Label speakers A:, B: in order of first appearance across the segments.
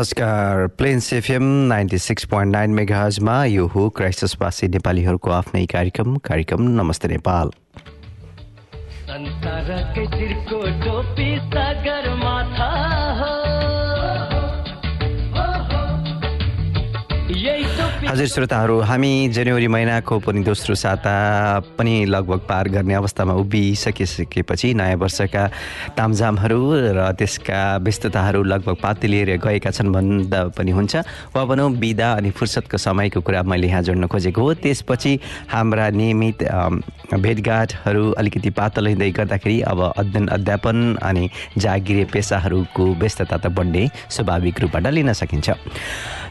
A: नमस्कार। Plains FM ninety six point nine मेगाजमा यो हो क्राइस्टसवासी नेपालीहरूको आफ्नै कार्यक्रम कार्यक्रम नमस्ते नेपाल।
B: संसारकै चिरको टोपी सागर माथा हो।
A: हजुर श्रोताहरू हामी जनवरी महिनाको पनि दोस्रो साता पनि लगभग पार गर्ने अवस्थामा उभिसकिसकेपछि नयाँ वर्षका तामझामहरू र त्यसका व्यस्तताहरू लगभग पाती लिएर गएका छन् भन्दा पनि हुन्छ। वा भनौँ बिदा अनि फुर्सदको समयको कुरा मैले यहाँ जोड्न खोजेको हो। त्यसपछि हाम्रा नियमित भेटघाटहरू अलिकति पातलो हिँड्दै गर्दाखेरि अब अध्ययन अध्यापन अनि जागिरे पेसाहरूको व्यस्तता त बढ्ने स्वाभाविक रूपबाट लिन सकिन्छ।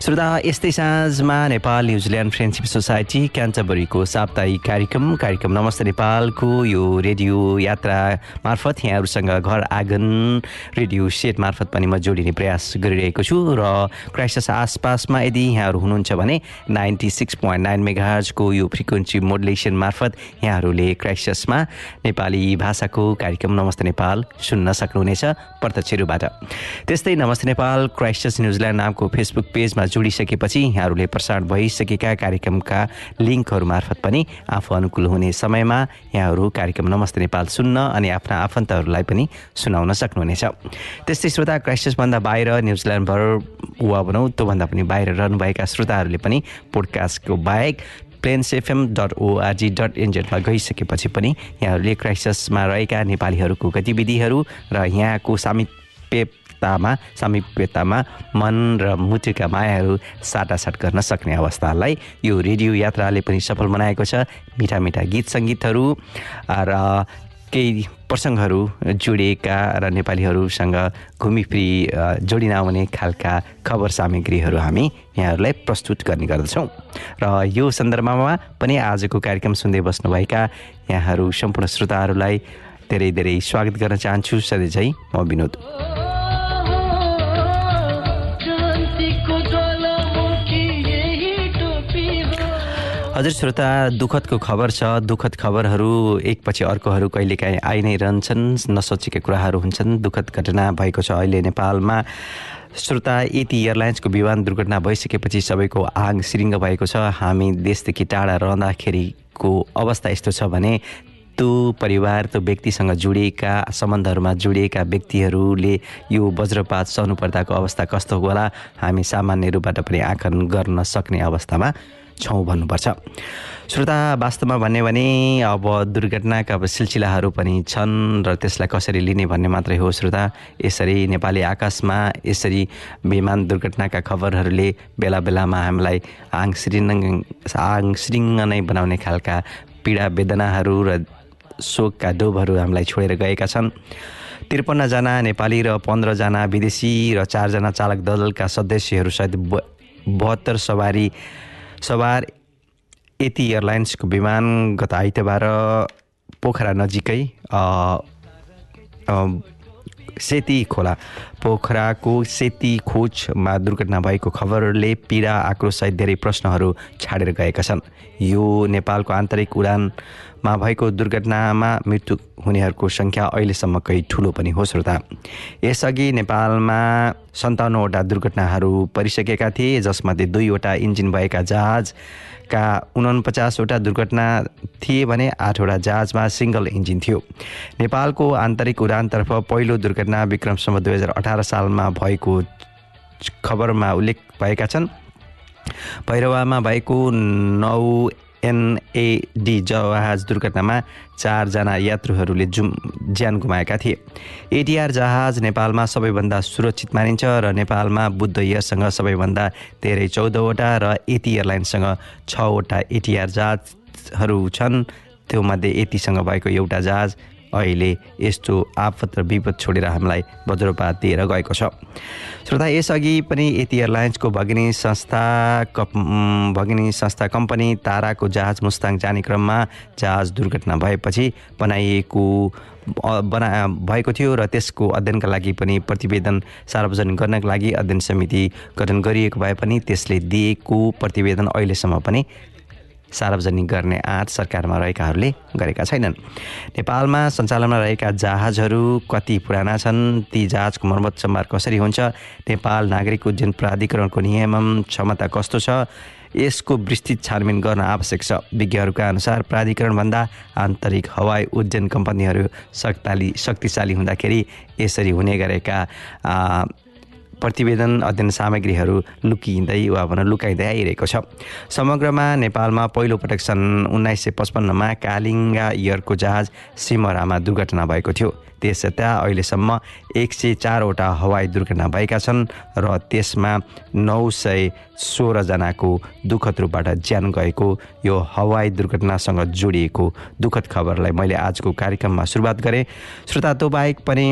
A: श्रोता यस्तै साँझमा Nepal New Zealand friendship society क्यान्टबरीको साप्ताहिक कार्यक्रम कार्यक्रम नमस्ते नेपालको यो रेडियो यात्रा मार्फत यहाँहरूसँग घर आँगन रेडियो सेट मार्फत पनि म जोडिने प्रयास गरिरहेको छु र क्राइसिस आसपासमा यदि यहाँहरू हुनुहुन्छ भने नाइन्टी सिक्स पोइन्ट नाइन मेगाजको यो फ्रिक्वेन्सी मोडुलेसन मार्फत यहाँहरूले क्राइसिसमा नेपाली भाषाको कार्यक्रम नमस्ते नेपाल सुन्न सक्नुहुनेछ प्रत्यक्ष रूपबाट त्यस्तै नमस्ते नेपाल क्राइस्टस न्युजिल्यान्ड नामको फेसबुक पेजमा जोडिसकेपछि यहाँहरूले प्रसारण भइसकेका कार्यक्रमका लिङ्कहरू मार्फत पनि आफू अनुकूल हुने समयमा यहाँहरू कार्यक्रम नमस्ते नेपाल सुन्न अनि आफ्ना आफन्तहरूलाई पनि सुनाउन सक्नुहुनेछ। त्यस्तै श्रोता क्राइस्टसभन्दा बाहिर न्युजिल्यान्डभर वा भनौँ त्योभन्दा पनि बाहिर रहनुभएका श्रोताहरूले पनि पोडकास्टको बाहेक plains FM dot ORG dot एनजेडमा गइसकेपछि पनि यहाँहरूले क्राइसिसमा रहेका नेपालीहरूको गतिविधिहरू र यहाँको सामिप्यतामा सामिप्यतामा मन र मुटुका मायाहरू साटासाट गर्न सक्ने अवस्थालाई यो रेडियो यात्राले पनि सफल बनाएको छ। मिठा मिठा गीत सङ्गीतहरू र केही प्रसङ्गहरू जोडिएका र नेपालीहरूसँग घुमिफिरी जोडिन आउने खालका खबर सामग्रीहरू हामी यहाँहरूलाई प्रस्तुत गर्ने गर्दछौँ। र यो सन्दर्भमा पनि आजको कार्यक्रम सुन्दै बस्नुभएका यहाँहरू सम्पूर्ण श्रोताहरूलाई धेरै धेरै स्वागत गर्न चाहन्छु। सधैँ म विनोद। हजुर श्रोता दुःखदको खबर छ। दुःखद खबरहरू एकपछि अर्कोहरू कहिलेकाहीँ आइ नै रहन्छन्। नसोचेका कुराहरू हुन्छन्। दुःखद घटना भएको छ अहिले नेपालमा। श्रोता यति एयरलाइन्सको विमान दुर्घटना भइसकेपछि सबैको आग सिरिङ्ग भएको छ। हामी देशदेखि टाढा रहँदाखेरिको अवस्था यस्तो छ भने त्यो परिवार त्यो व्यक्तिसँग जोडिएका सम्बन्धहरूमा जोडिएका व्यक्तिहरूले यो वज्रपात सहनु पर्दाको अवस्था कस्तो होला? हामी सामान्य रूपबाट पनि आकलन गर्न सक्ने अवस्थामा छौँ भन्नुपर्छ। श्रोता वास्तवमा भन्यो भने अब दुर्घटनाका अब सिलसिलाहरू पनि छन् र त्यसलाई कसरी लिने भन्ने मात्रै हो श्रोता। यसरी नेपाली आकाशमा यसरी विमान दुर्घटनाका खबरहरूले बेला बेलामा हामीलाई आङ सिरिङ आङ सिरिङ्ग नै बनाउने खालका पीडा वेदनाहरू र शोकका डोबहरू हामीलाई छोडेर गएका छन्। त्रिपन्नजना नेपाली र पन्ध्रजना विदेशी र चारजना चालक दलका सदस्यहरूसहित ब बहत्तर सवारी सवार यति एयरलाइन्सको विमान गत आइतबार पोखरा नजिकै सेती खोला। पोखराको सेती खोजमा दुर्घटना भएको खबरले पीडा आक्रोशसहित धेरै प्रश्नहरू छाडेर गएका छन्। यो नेपालको आन्तरिक उडानमा भएको दुर्घटनामा मृत्यु हुनेहरूको सङ्ख्या अहिलेसम्म कहीँ ठुलो पनि हो श्रोता। यसअघि नेपालमा सन्ताउन्नवटा दुर्घटनाहरू परिसकेका थिए जसमध्ये दुईवटा इन्जिन भएका जहाजका उनपचासवटा दुर्घटना थिए भने आठवटा जहाजमा सिङ्गल इन्जिन थियो। नेपालको आन्तरिक उडानतर्फ पहिलो दुर्घटना विक्रमसम्म दुई हजार अठार सालमा भएको खबरमा उल्लेख भएका छन्। भैरवामा भएको नौ एनएडी जहाज दुर्घटनामा चारजना यात्रुहरूले जुम ज्यान गुमाएका थिए। एटिआर जहाज नेपालमा सबैभन्दा सुरक्षित मानिन्छ र नेपालमा बुद्ध एयरसँग सबैभन्दा धेरै चौधवटा र एटी एयरलाइन्ससँग छवटा एटिआर जहाजहरू छन्। त्योमध्ये एटीसँग भएको एउटा जहाज अहिले यस्तो आपत र विपद छोडेर हामीलाई वज्रपात दिएर गएको छ। श्रोता यसअघि पनि यति एयरलाइन्सको भगिनी संस्था कप भगिनी संस्था कम्पनी ताराको जहाज मुस्ताङ जाने क्रममा जहाज दुर्घटना भएपछि बनाइएको बना भएको थियो र त्यसको अध्ययनका लागि पनि प्रतिवेदन सार्वजनिक गर्नका लागि अध्ययन समिति गठन गरिएको भए पनि त्यसले दिएको प्रतिवेदन अहिलेसम्म पनि सार्वजनिक गर्ने आँट सरकारमा रहेकाहरूले गरेका छैनन्। नेपालमा सञ्चालनमा रहेका जहाजहरू कति पुराना छन् ती जहाजको मर्मत सम्भार कसरी हुन्छ नेपाल नागरिक उड्डयन प्राधिकरणको नियमन क्षमता कस्तो छ यसको विस्तृत छानबिन गर्न आवश्यक छ। विज्ञहरूका अनुसार प्राधिकरणभन्दा आन्तरिक हवाई उड्डयन कम्पनीहरू शक्ताली शक्तिशाली हुँदाखेरि यसरी हुने गरेका प्रतिवेदन अध्ययन सामग्रीहरू लुकिँदै वा भनौँ लुकाइँदै आइरहेको छ। समग्रमा नेपालमा पहिलोपटक सन् उन्नाइस सय पचपन्नमा कालिङ्गा इयरको जहाज सिमरामा दुर्घटना भएको थियो। त्यसयता अहिलेसम्म एक सय चारवटा हवाई दुर्घटना भएका छन् र त्यसमा नौ सय सोह्रजनाको दुःखद रूपबाट ज्यान गएको यो हवाई दुर्घटनासँग जोडिएको दुःखद खबरलाई मैले आजको कार्यक्रममा सुरुवात गरेँ। श्रोता बाहेक पनि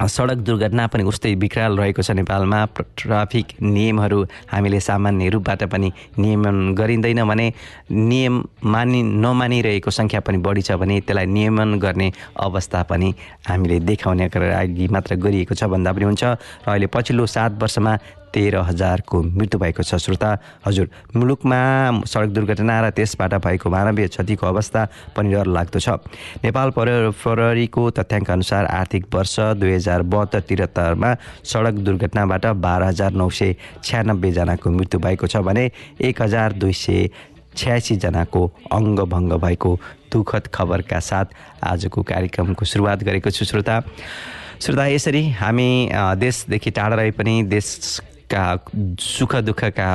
A: सडक दुर्घटना पनि उस्तै विकराल रहेको छ नेपालमा। ट्राफिक नियमहरू हामीले सामान्य रूपबाट पनि नियमन गरिँदैन भने नियम मानि नमानिरहेको सङ्ख्या पनि बढी छ भने त्यसलाई नियमन गर्ने अवस्था पनि हामीले देखाउनेका लागि मात्र गरिएको छ भन्दा पनि हुन्छ। र अहिले पछिल्लो सात वर्षमा तेह्र हजारको मृत्यु भएको छ। श्रोता हजुर मुलुकमा सडक दुर्घटना र त्यसबाट भएको मानवीय क्षतिको अवस्था पनि डर लाग्दो छ। नेपाल पर प्रहरीको तथ्याङ्क अनुसार आर्थिक वर्ष दुई हजार बहत्तर त्रिहत्तरमा सडक दुर्घटनाबाट बाह्र हजार नौ सय छ्यानब्बेजनाको मृत्यु भएको छ भने एक हजार दुई सय छ्यासीजनाको अङ्गभङ्ग भएको दुःखद खबरका साथ आजको कार्यक्रमको सुरुवात गरेको छु। श्रोता श्रोता यसरी हामी देशदेखि टाढा रहे पनि देशका सुख दुःखका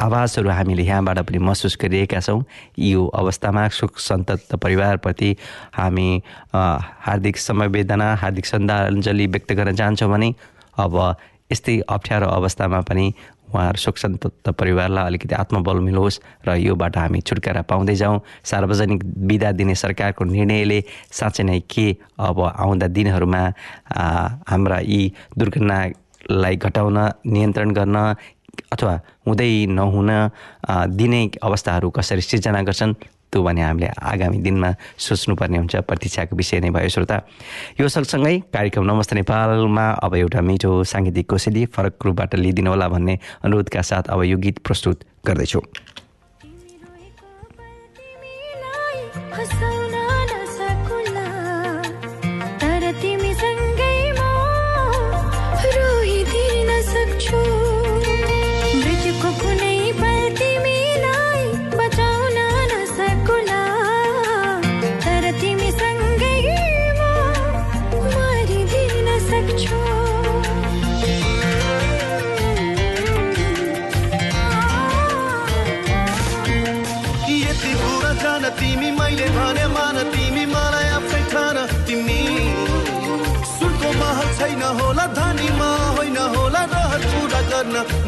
A: आवाजहरू हामीले यहाँबाट पनि महसुस गरिरहेका छौँ। यो अवस्थामा सुख सन्तत परिवारप्रति हामी हार्दिक समवेदना हार्दिक श्रद्धाञ्जली व्यक्त गर्न चाहन्छौँ भने अब यस्तै अप्ठ्यारो अवस्थामा पनि उहाँहरू शोक सन्तप्त परिवारलाई अलिकति आत्मबल मिलोस् र योबाट हामी छुटकारा पाउँदै जाउँ। सार्वजनिक बिदा दिने सरकारको निर्णयले साँच्चै नै के अब आउँदा दिनहरूमा हाम्रा यी दुर्घटनालाई घटाउन नियन्त्रण गर्न अथवा हुँदै नहुन दिने अवस्थाहरू कसरी सिर्जना गर्छन् त्यो भने हामीले आगामी दिनमा सोच्नुपर्ने हुन्छ। प्रतीक्षाको विषय नै भयो श्रोता। यो सँगसँगै कार्यक्रम नमस्ते नेपालमा अब एउटा मिठो साङ्गीतिक कोसेली फरक रूपबाट लिइदिनु होला भन्ने अनुरोधका साथ अब यो गीत प्रस्तुत गर्दैछु।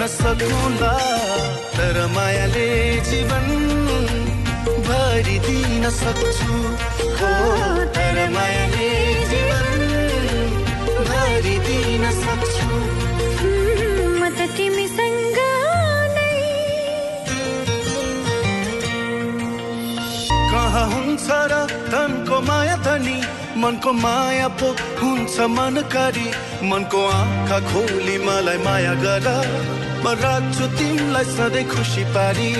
C: नसकुला तर
D: मायाले जीवन भरिदिन सक्छु। हो तर मायाले जीवन भरिदिन सक्छु।
C: म त तिमीसँग नै।
D: कहाँ हुन्छ र धनको माया धनी? मनको माया पो हुन्छ मनकारी। मनको आँखा खोली मलाई माया गर। म राख्छु तिमीलाई सधैँ खुसी पारी।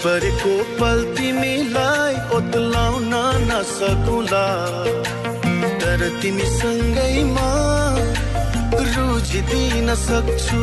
D: परेको पल तिमीलाई ओतलाउन नसकुला तर तिमीसँगै म रुझिदिन सक्छु।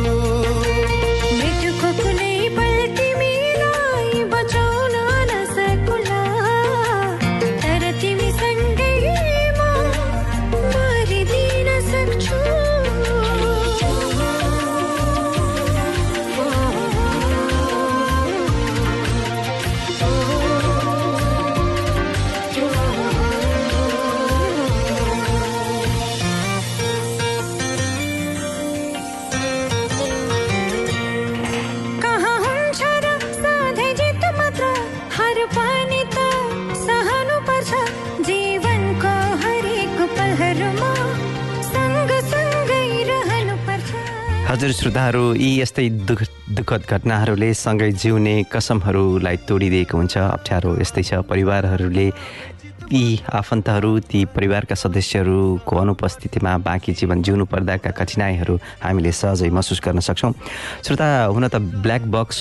A: श्रोताहरू यी यस्तै दुख दुःखद घटनाहरूले सँगै जिउने कसमहरूलाई तोडिदिएको हुन्छ। अप्ठ्यारो यस्तै छ। परिवारहरूले यी आफन्तहरू ती परिवारका सदस्यहरूको अनुपस्थितिमा बाँकी जीवन जिउनु पर्दाका कठिनाइहरू हामीले सहजै महसुस गर्न सक्छौँ। श्रोता हुन त ब्ल्याक बक्स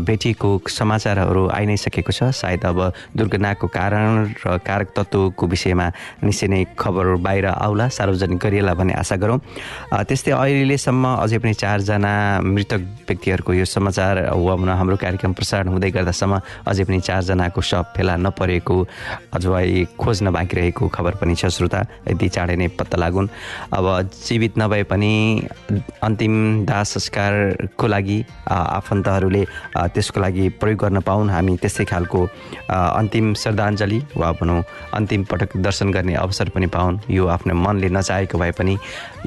A: भेटिएको समाचारहरू आइ नै सकेको छ। सायद अब दुर्घटनाको कारण र कारक तत्त्वको विषयमा निश्चय नै खबर बाहिर आउला सार्वजनिक गरिएला भन्ने आशा गरौँ। त्यस्तै अहिलेसम्म अझै पनि चारजना मृतक व्यक्तिहरूको यो समाचार वा हाम्रो कार्यक्रम प्रसारण हुँदै गर्दासम्म अझै पनि चारजनाको शव फेला नपरेको अझै खोज्न बाँकी रहेको खबर पनि छ। श्रोता यदि चाँडै नै पत्ता लागुन्। अब जीवित नभए पनि अन्तिम दाह संस्कारको लागि आफन्तहरूले त्यसको लागि प्रयोग गर्न पाउन् हामी त्यस्तै खालको अन्तिम श्रद्धाञ्जली वा भनौँ अन्तिम पटक दर्शन गर्ने अवसर पनि पाउन् यो आफ्नो मनले नचाहेको भए पनि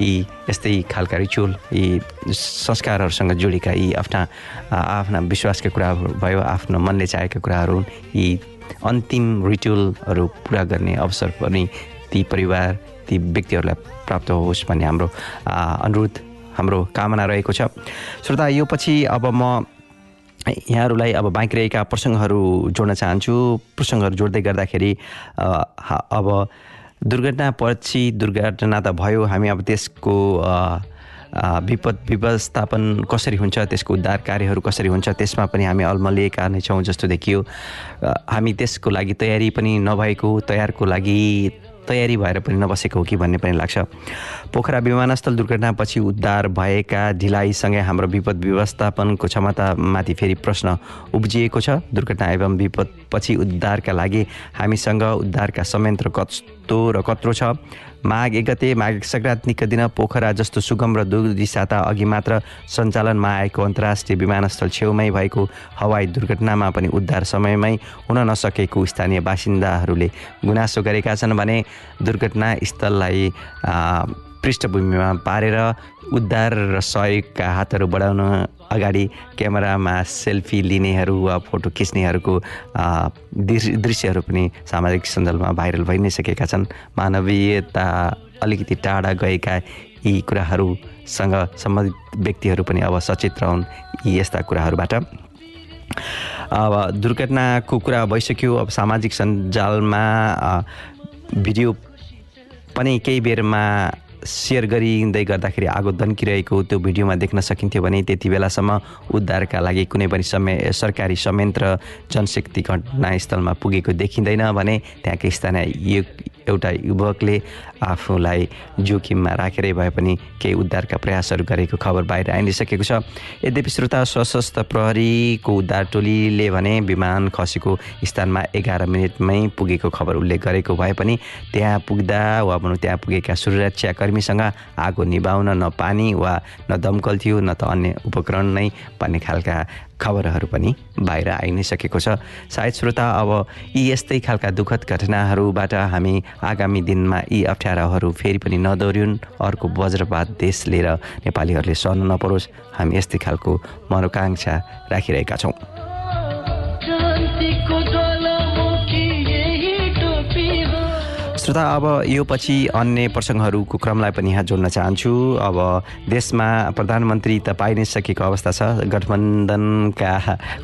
A: यी यस्तै खालका रिचुअल यी संस्कारहरूसँग जोडिएका यी आफ्ना आफ्ना विश्वासका कुराहरू भयो आफ्नो मनले चाहेका कुराहरू। यी अन्तिम रिचुअलहरू पुरा गर्ने अवसर पनि ती परिवार ती व्यक्तिहरूलाई प्राप्त होस् भन्ने हाम्रो अनुरोध हाम्रो कामना रहेको छ श्रोता यो पछि अब म यहाँहरूलाई अब बाँकी रहेका प्रसङ्गहरू जोड्न चाहन्छु। प्रसङ्गहरू जोड्दै गर्दाखेरि अब दुर्घटनापछि दुर्घटना त भयो। हामी अब त्यसको विपद व्यवस्थापन कसरी हुन्छ त्यसको उद्धार कार्यहरू कसरी हुन्छ त्यसमा पनि हामी अल्मलिएका नै छौँ जस्तो देखियो। हामी त्यसको लागि तयारी पनि नभएको तयारको लागि तयारी भएर पनि नबसेको हो कि भन्ने पनि लाग्छ। पोखरा विमानस्थल दुर्घटनापछि उद्धार भएका ढिलाइसँगै हाम्रो विपद व्यवस्थापनको क्षमतामाथि फेरि प्रश्न उब्जिएको छ। दुर्घटना एवं विपदपछि उद्धारका लागि हामीसँग उद्धारका संयन्त्र कस्तो र कत्रो छ? माघ एक गते माघ सङ्क्रान्तिका दिन पोखरा जस्तो सुगम र दुर्दिशाता अघि मात्र सञ्चालनमा आएको अन्तर्राष्ट्रिय विमानस्थल छेउमै भएको हवाई दुर्घटनामा पनि उद्धार समयमै हुन नसकेको स्थानीय बासिन्दाहरूले गुनासो गरेका छन् भने दुर्घटना स्थललाई आ, पृष्ठभूमिमा पारेर उद्धार र सहयोगका हातहरू बढाउन अगाडि क्यामेरामा सेल्फी लिनेहरू वा फोटो खिच्नेहरूको दृश्यहरू पनि सामाजिक सञ्जालमा भाइरल भइ नै सकेका छन्। मानवीयता अलिकति टाढा गएका यी कुराहरूसँग सम्बन्धित व्यक्तिहरू पनि अब सचेत रहन् यी यस्ता कुराहरूबाट। अब दुर्घटनाको कुरा भइसक्यो। अब सामाजिक सञ्जालमा भिडियो पनि केही बेरमा सेयर गरिँदै गर्दाखेरि आगो दन्किरहेको त्यो भिडियोमा देख्न सकिन्थ्यो भने त्यति बेलासम्म उद्धारका लागि कुनै पनि समय सरकारी संयन्त्र जनशक्ति घटनास्थलमा पुगेको देखिँदैन भने त्यहाँकै स्थानीय एउटा युवकले आफूलाई जोखिममा राखेरै भए पनि केही उद्धारका प्रयासहरू गरेको खबर बाहिर आइसकेको छ। यद्यपि श्रोता सशस्त्र प्रहरीको उद्धार टोलीले भने विमान खसेको स्थानमा एघार मिनटमै पुगेको खबर उल्लेख गरेको भए पनि त्यहाँ पुग्दा वा भनौँ त्यहाँ पुगेका सुरक्षाकर्मीसँग आगो निभाउन न पानी वा न दमकल थियो न त अन्य उपकरण नै भन्ने खालका खबरहरू पनि बाहिर आइ नै सकेको छ। सायद श्रोता अब यी यस्तै खालका दुःखद घटनाहरूबाट हामी आगामी दिनमा यी अप्ठ्याराहरू फेरि पनि नदोहोरिउन् अर्को वज्रपात देश लिएर नेपालीहरूले सहन नपरोस्। हामी यस्तै खालको मनोकाङ्क्षा राखिरहेका छौँ। श्रोता अब यो पछि अन्य प्रसङ्गहरूको क्रमलाई पनि यहाँ जोड्न चाहन्छु। अब देशमा प्रधानमन्त्री त पाइ नै सकेको अवस्था छ। गठबन्धनका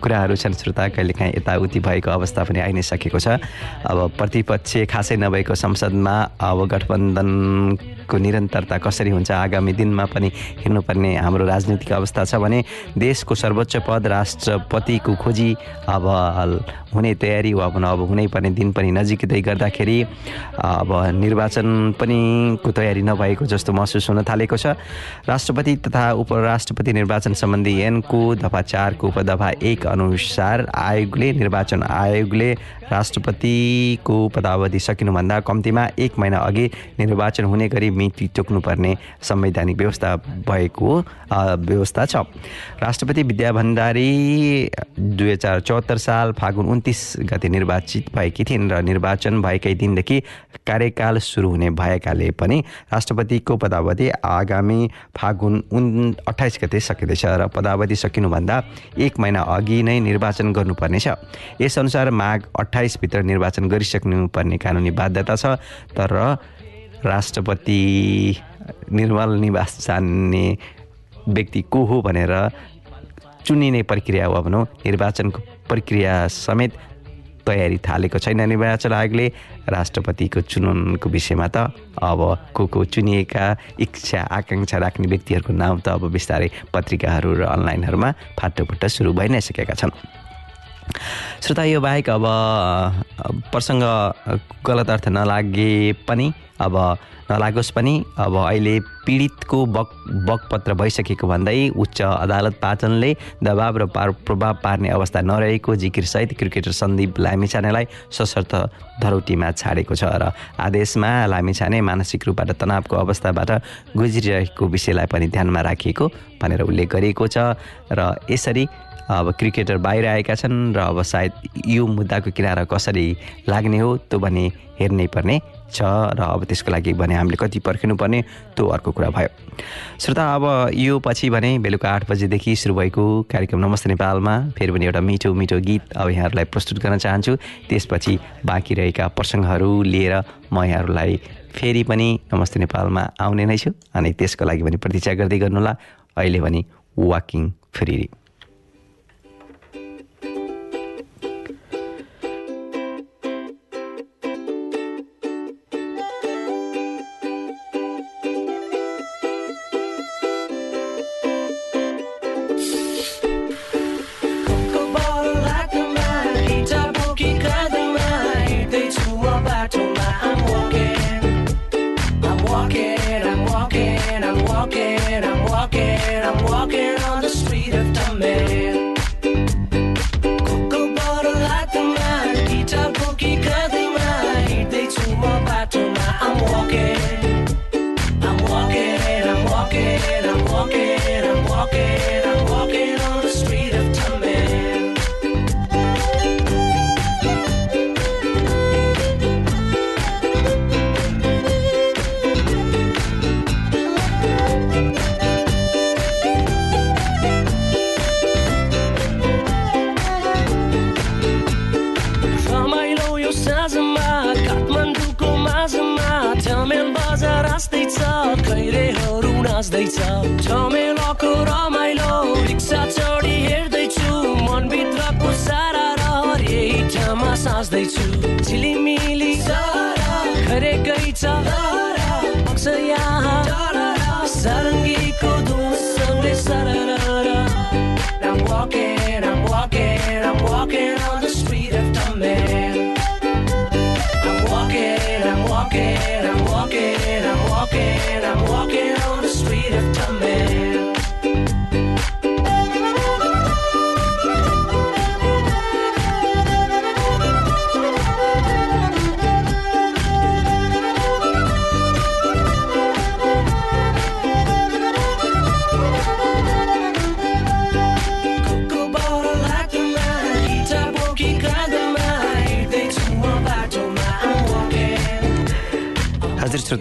A: कुराहरू छन् श्रोता कहिलेकाहीँ यताउति भएको अवस्था पनि आइ नै सकेको छ। अब प्रतिपक्ष खासै नभएको संसदमा अब गठबन्धनको निरन्तरता कसरी हुन्छ आगामी दिनमा पनि हेर्नुपर्ने हाम्रो राजनीतिक अवस्था छ भने देशको सर्वोच्च पद राष्ट्रपतिको खोजी अब हुने तयारी वा अब हुनै पर्ने दिन पनि नजिकै गर्दाखेरि अब निर्वाचन पनि को तयारी नभएको जस्तो महसुस हुन थालेको छ। राष्ट्रपति तथा उपराष्ट्रपति निर्वाचन सम्बन्धी ऐनको दफा चारको उपदफा एक अनुसार आयोगले निर्वाचन आयोगले राष्ट्रपतिको पदावधि सकिनुभन्दा कम्तीमा एक महिना अघि निर्वाचन हुने गरी मिति तोक्नुपर्ने संवैधानिक व्यवस्था भएको व्यवस्था छ। राष्ट्रपति विद्या भण्डारी दुई हजार चौहत्तर साल फागुन उन्तिस गते निर्वाचित भएकी थिइन् र निर्वाचन भएकै दिनदेखि कार्यकाल सुरु हुने भएकाले पनि राष्ट्रपतिको पदावधि आगामी फागुन उन् अठाइस गते सकिँदैछ र पदावधि सकिनुभन्दा एक महिना अघि नै निर्वाचन गर्नुपर्नेछ। यसअनुसार माघ अठाइसभित्र निर्वाचन गरिसक्नुपर्ने कानुनी बाध्यता छ तर राष्ट्रपति निर्मल निवास जान्ने व्यक्ति को हो भनेर चुनिने प्रक्रिया वा भनौँ निर्वाचनको प्रक्रिया समेत तयारी थालेको छैन निर्वाचन आयोगले राष्ट्रपतिको चुनावको विषयमा त अब को को चुनिएका इच्छा आकाङ्क्षा राख्ने व्यक्तिहरूको नाम त अब बिस्तारै पत्रिकाहरू र अनलाइनहरूमा फाटोफुट्टा सुरु भइ नै सकेका छन्। श्रोता यो बाहेक अब प्रसङ्ग गलत अर्थ नलागे पनि अब नलागोस् पनि अब अहिले पीडितको बक बकपत्र भइसकेको भन्दै उच्च अदालत पाटनले दबाव र पार प्रभाव पार्ने अवस्था नरहेको जिकिरसहित क्रिकेटर सन्दीप लामिछानेलाई सशर्त धरौटीमा छाडेको छ र आदेशमा लामिछाने मानसिक रूपबाट तनावको अवस्थाबाट गुज्रिरहेको विषयलाई पनि ध्यानमा राखिएको भनेर उल्लेख गरिएको छ र यसरी अब क्रिकेटर बाहिर आएका छन् र अब सायद यो मुद्दाको किनारा कसरी लाग्ने हो त्यो भने हेर्नै पर्ने छ र अब त्यसको लागि भने हामीले कति पर्खिनुपर्ने त्यो अर्को कुरा भयो। श्रोता अब यो पछि भने बेलुका आठ बजेदेखि सुरु भएको कार्यक्रम नमस्ते नेपालमा फेरि पनि एउटा मिठो मिठो गीत अब यहाँहरूलाई प्रस्तुत गर्न चाहन्छु। त्यसपछि बाँकी रहेका प्रसङ्गहरू लिएर म यहाँहरूलाई फेरि पनि नमस्ते नेपालमा आउने नै छु अनि त्यसको लागि पनि प्रतीक्षा गर्दै गर्नुहोला। अहिले भने walking free.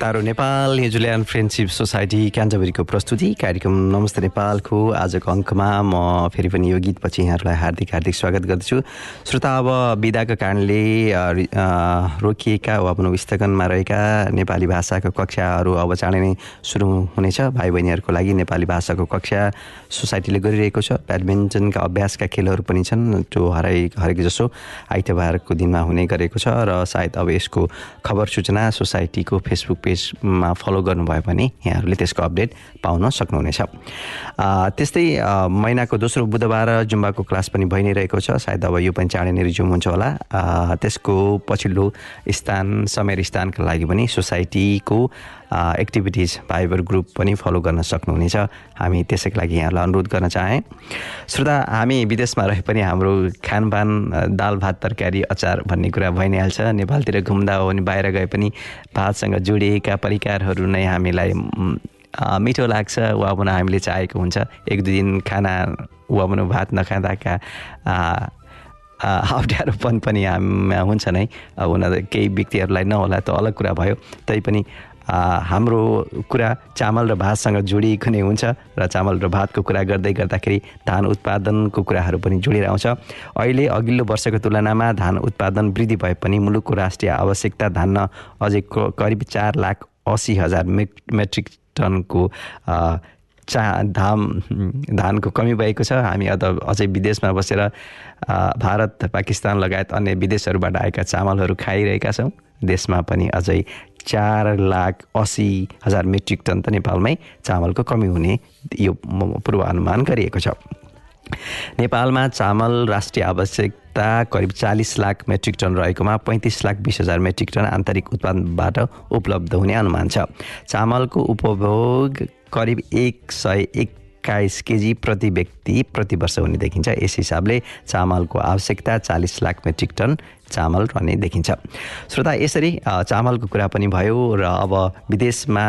A: श्रोताहरू Nepal New Zealand friendship society क्यान्टबरीको प्रस्तुति कार्यक्रम नमस्ते नेपालको आजको अङ्कमा म फेरि पनि यो गीतपछि यहाँहरूलाई हार्दिक हार्दिक स्वागत गर्दछु। श्रोता अब विदाको कारणले रोकिएका वा भनौँ स्थगनमा रहेका नेपाली भाषाको कक्षाहरू अब चाँडै नै सुरु हुनेछ। भाइ बहिनीहरूको लागि नेपाली भाषाको कक्षा सोसाइटीले गरिरहेको छ। ब्याडमिन्टनका अभ्यासका खेलहरू पनि छन् त्यो हराइ हरेक जसो आइतबारको दिनमा हुने गरेको छ। र सायद अब यसको खबर सूचना सोसाइटीको फेसबुक पेजमा फलो गर्नुभयो भने यहाँहरूले त्यसको अपडेट पाउन सक्नुहुनेछ। त्यस्तै महिनाको दोस्रो बुधबार जुम्बाको क्लास पनि भइ नै रहेको छ। सायद अब यो पनि चाँडै नै रिज्युम हुन्छ होला। त्यसको पछिल्लो स्थान समेर स्थानका लागि पनि सोसाइटीको एक्टिभिटिज भाइबर ग्रुप पनि फलो गर्न सक्नुहुनेछ। हामी त्यसैको लागि यहाँलाई अनुरोध गर्न चाहेँ। श्रोता हामी विदेशमा रहे पनि हाम्रो खानपान दाल भात तरकारी अचार भन्ने कुरा भइ नै हाल्छ नेपालतिर घुम्दा हो भने बाहिर गए पनि भातसँग जोडिएका परिकारहरू नै हामीलाई मिठो लाग्छ वा भन हामीले चाहेको हुन्छ। एक दुई दिन खाना वा भनौँ भात नखाँदाका अप्ठ्यारोपन पनि हामीमा हुन्छ नै। अब हुन केही व्यक्तिहरूलाई नहोला त अलग कुरा भयो। तैपनि हाम्रो कुरा चामल र भातसँग जोडिएको नै हुन्छ र चामल र भातको कुरा गर्दै गर्दाखेरि धान उत्पादनको कुराहरू पनि जोडिएर आउँछ अहिले अघिल्लो वर्षको तुलनामा धान उत्पादन वृद्धि भए पनि मुलुकको राष्ट्रिय आवश्यकता धान्न अझै करिब चार लाख असी हजार मेट मेट्रिक टनको चा धाम धानको कमी भएको छ। हामी अझ अझै विदेशमा बसेर भारत पाकिस्तान लगायत अन्य विदेशहरूबाट आएका चामलहरू खाइरहेका छौँ। देशमा पनि अझै चार लाख असी हजार मेट्रिक टन त नेपालमै चामलको कमी हुने यो पूर्वानुमान गरिएको छ। नेपालमा चामल राष्ट्रिय आवश्यकता करिब चालिस लाख मेट्रिक टन रहेकोमा पैँतिस लाख बिस हजार मेट्रिक टन आन्तरिक उत्पादनबाट उपलब्ध हुने अनुमान छ। चामलको उपभोग करिब एक सय एक्काइस केजी प्रति व्यक्ति प्रति वर्ष हुने देखिन्छ। यस हिसाबले चामलको आवश्यकता चालिस लाख मेट्रिक टन चामल रहने देखिन्छ। श्रोता यसरी चामलको कुरा पनि भयो र अब विदेशमा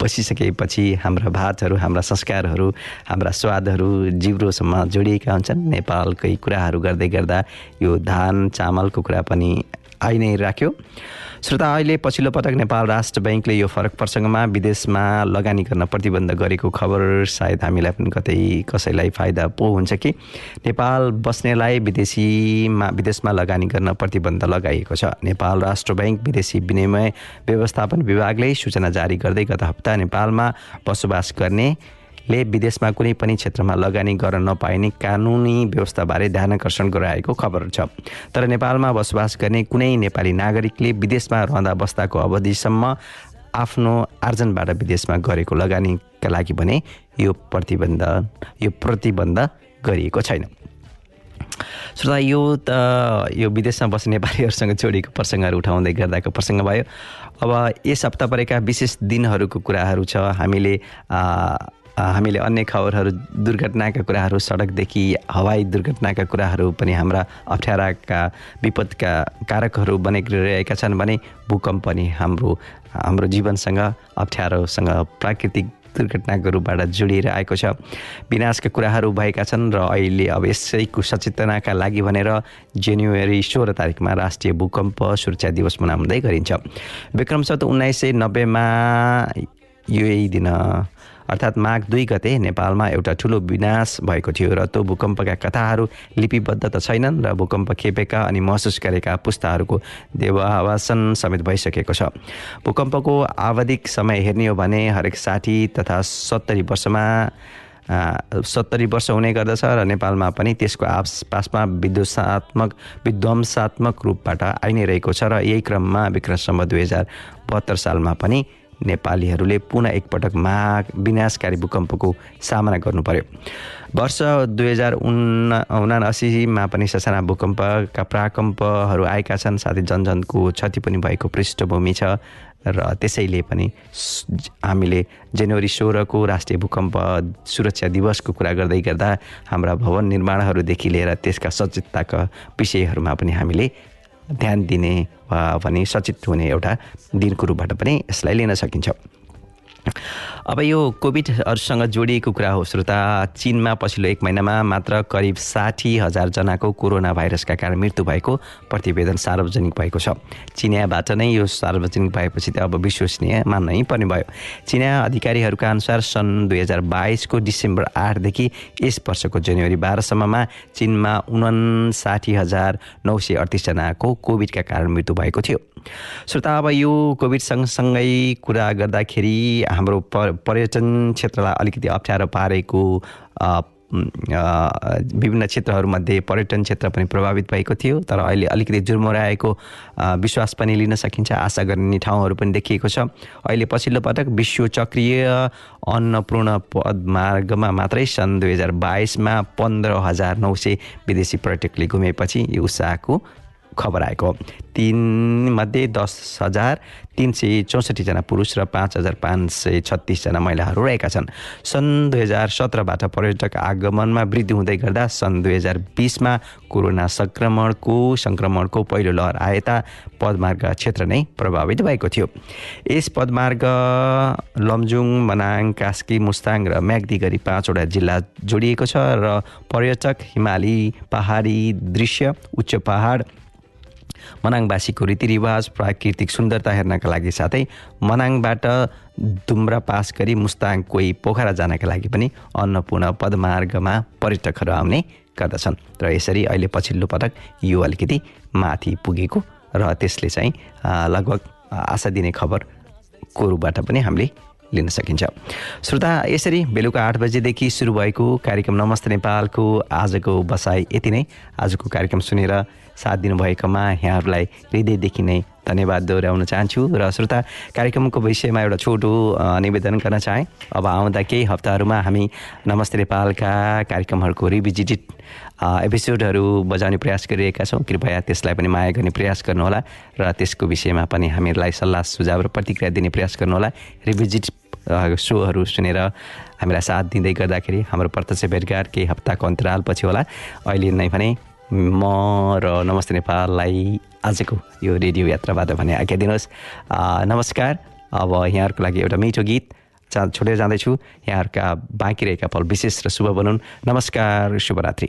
A: बसिसकेपछि हाम्रा भातहरू हाम्रा संस्कारहरू हाम्रा स्वादहरू जिब्रोसम्म जोडिएका हुन्छन्। नेपालकै कुराहरू गर्दै गर्दा यो धान चामलको कुरा पनि आइ नै राख्यो। श्रोता अहिले पछिल्लो पटक नेपाल राष्ट्र ब्याङ्कले यो फरक प्रसङ्गमा विदेशमा लगानी गर्न प्रतिबन्ध गरेको खबर सायद हामीलाई पनि कतै कसैलाई फाइदा पो हुन्छ कि? नेपाल बस्नेलाई विदेशीमा विदेशमा लगानी गर्न प्रतिबन्ध लगाइएको छ। नेपाल राष्ट्र ब्याङ्क विदेशी विनिमय व्यवस्थापन विभागले सूचना जारी गर्दै गत हप्ता नेपालमा बसोबास गर्ने ले विदेशमा कुनै पनि क्षेत्रमा लगानी गर्न नपाइने कानुनी व्यवस्थाबारे ध्यान आकर्षण गराएको खबर छ। तर नेपालमा बसोबास गर्ने कुनै नेपाली नागरिकले विदेशमा रहँदा बस्दाको अवधिसम्म आफ्नो आर्जनबाट विदेशमा गरेको लगानीका लागि भने यो प्रतिबन्ध यो प्रतिबन्ध गरिएको छैन। श्रोता यो त यो विदेशमा बस्ने नेपालीहरूसँग जोडिएको प्रसङ्गहरू उठाउँदै गर्दाको प्रसङ्ग भयो। अब यस हप्ता परेका विशेष दिनहरूको कुराहरू छ। हामीले हामीले अन्य खबरहरू दुर्घटनाका कुराहरू सडकदेखि हवाई दुर्घटनाका कुराहरू पनि हाम्रा अप्ठ्याराका विपदका कारकहरू बनेका छन् भने भूकम्प पनि हाम्रो हाम्रो जीवनसँग अप्ठ्यारोसँग प्राकृतिक दुर्घटनाको रूपबाट जोडिएर आएको छ। विनाशका कुराहरू भएका छन् र अहिले अब यसैको सचेतनाका लागि भनेर जनवरी सोह्र तारिकमा राष्ट्रिय भूकम्प सुरक्षा दिवस मनाउँदै गरिन्छ। विक्रम सत उन्नाइस सय नब्बेमा यही दिन अर्थात् माघ दुई गते नेपालमा एउटा ठुलो विनाश भएको थियो र त्यो भूकम्पका कथाहरू लिपिबद्ध त छैनन् र भूकम्प खेपेका अनि महसुस गरेका पुस्ताहरूको देवावासन समेत भइसकेको छ। भूकम्पको आवधिक समय हेर्ने हो भने हरेक साठी तथा सत्तरी वर्षमा सत्तरी वर्ष हुने गर्दछ र नेपालमा पनि त्यसको आसपासमा विध्वंसात्मक विध्वंसात्मक रूपबाट आइ नै रहेको छ र यही क्रममा विक्रमसम्म दुई हजार बहत्तर सालमा पनि नेपालीहरूले पुनः एकपटक महा विनाशकारी भूकम्पको सामना गर्नु पर्यो वर्ष दुई हजार उन्ना उनासीमा पनि ससाना भूकम्पका प्राकम्पहरू आएका छन् साथै जनजनको क्षति पनि भएको पृष्ठभूमि छ र त्यसैले पनि हामीले जनवरी सोह्रको राष्ट्रिय भूकम्प सुरक्षा दिवसको कुरा गर्दै गर्दा हाम्रा भवन निर्माणहरूदेखि लिएर त्यसका सचेतताका विषयहरूमा पनि हामीले ध्यान दिने भने सचेत हुने एउटा दिनको रूपबाट पनि यसलाई लिन सकिन्छ। अब यो कोभिडहरूसँग जोडिएको कुरा हो श्रोता। चिनमा पछिल्लो एक महिनामा मात्र करिब साठी हजारजनाको कोरोना भाइरसका कारण मृत्यु भएको प्रतिवेदन सार्वजनिक भएको छ। चिनियाबाट नै यो सार्वजनिक भएपछि त अब विश्वसनीय मान्नै पर्ने भयो। चिनिया अधिकारीहरूका अनुसार सन् दुई हजार बाइसको डिसेम्बर आठदेखि यस वर्षको जनवरी बाह्रसम्ममा चिनमा उनासाठी हजार नौ सय अडतिसजनाको कोभिडका कारण मृत्यु भएको थियो। श्रोता अब यो कोभिड सँगसँगै कुरा गर्दाखेरि हाम्रो प पर्यटन क्षेत्रलाई अलिकति अप्ठ्यारो पारेको विभिन्न क्षेत्रहरूमध्ये पर्यटन क्षेत्र पनि प्रभावित भएको थियो तर अहिले अलिकति जुर्मराएको विश्वास पनि लिन सकिन्छ आशा गर्ने ठाउँहरू पनि देखिएको छ। अहिले पछिल्लो पटक विश्व चक्रीय अन्नपूर्ण पदमार्गमा मात्रै सन् दुई हजार बाइसमा पन्ध्र हजार नौ सय विदेशी पर्यटकले घुमेपछि यो उत्साहको खबर आएको। हो तिनमध्ये दस हजार तिन सय चौसठीजना पुरुष र पाँच हजार पाँच सय छत्तिसजना महिलाहरू रहेका छन्। सन् दुई हजार सत्रबाट पर्यटक आगमनमा वृद्धि हुँदै गर्दा सन् दुई हजार बिसमा कोरोना सङ्क्रमणको सङ्क्रमणको पहिलो लहर आएता पदमार्ग क्षेत्र नै प्रभावित भएको थियो। यस पदमार्ग लमजुङ मनाङ कास्की मुस्ताङ र म्याग्दी गरी पाँचवटा जिल्ला जोडिएको छ र पर्यटक हिमाली पहाडी दृश्य उच्च पहाड मनाङवासीको रीतिरिवाज प्राकृतिक सुन्दरता हेर्नका लागि साथै मनाङबाट दुम्रा पास गरी मुस्ताङ कोही पोखरा जानका लागि पनि अन्नपूर्ण पदमार्गमा पर्यटकहरू आउने गर्दछन्। र यसरी अहिले पछिल्लो पटक यो अलिकति माथि पुगेको र त्यसले चाहिँ लगभग आशा दिने खबर कोरुबाट पनि हामीले लिन सकिन्छ। श्रोता यसरी बेलुका आठ बजेदेखि सुरु भएको कार्यक्रम नमस्ते नेपालको आजको बसाइ यति नै। आजको कार्यक्रम सुनेर साथ दिनुभएकोमा यहाँहरूलाई हृदयदेखि नै धन्यवाद दोहोऱ्याउन चाहन्छु। र श्रोता कार्यक्रमको विषयमा एउटा छोटो निवेदन गर्न चाहेँ। अब आउँदा केही हप्ताहरूमा हामी नमस्ते नेपालका कार्यक्रमहरूको रिभिजिटेड एपिसोडहरू बजाउने प्रयास गरिरहेका छौँ। कृपया त्यसलाई पनि माया गर्ने प्रयास गर्नुहोला र त्यसको विषयमा पनि हामीहरूलाई सल्लाह सुझाव र प्रतिक्रिया दिने प्रयास गर्नुहोला। रिभिजिट सोहरू सुनेर हामीलाई साथ दिँदै गर्दाखेरि हाम्रो प्रत्यक्ष भेटघाट केही हप्ताको अन्तरालपछि होला। अहिले नै भने म र नमस्ते नेपाललाई आजको यो रेडियो यात्राबाट भने आज्ञा दिनुहोस्। नमस्कार। अब यहाँहरूको लागि एउटा मिठो गीत चा छोडेर जाँदैछु। यहाँहरूका बाँकी रहेका पल विशेष र शुभ बनुन्। नमस्कार शुभरात्रि।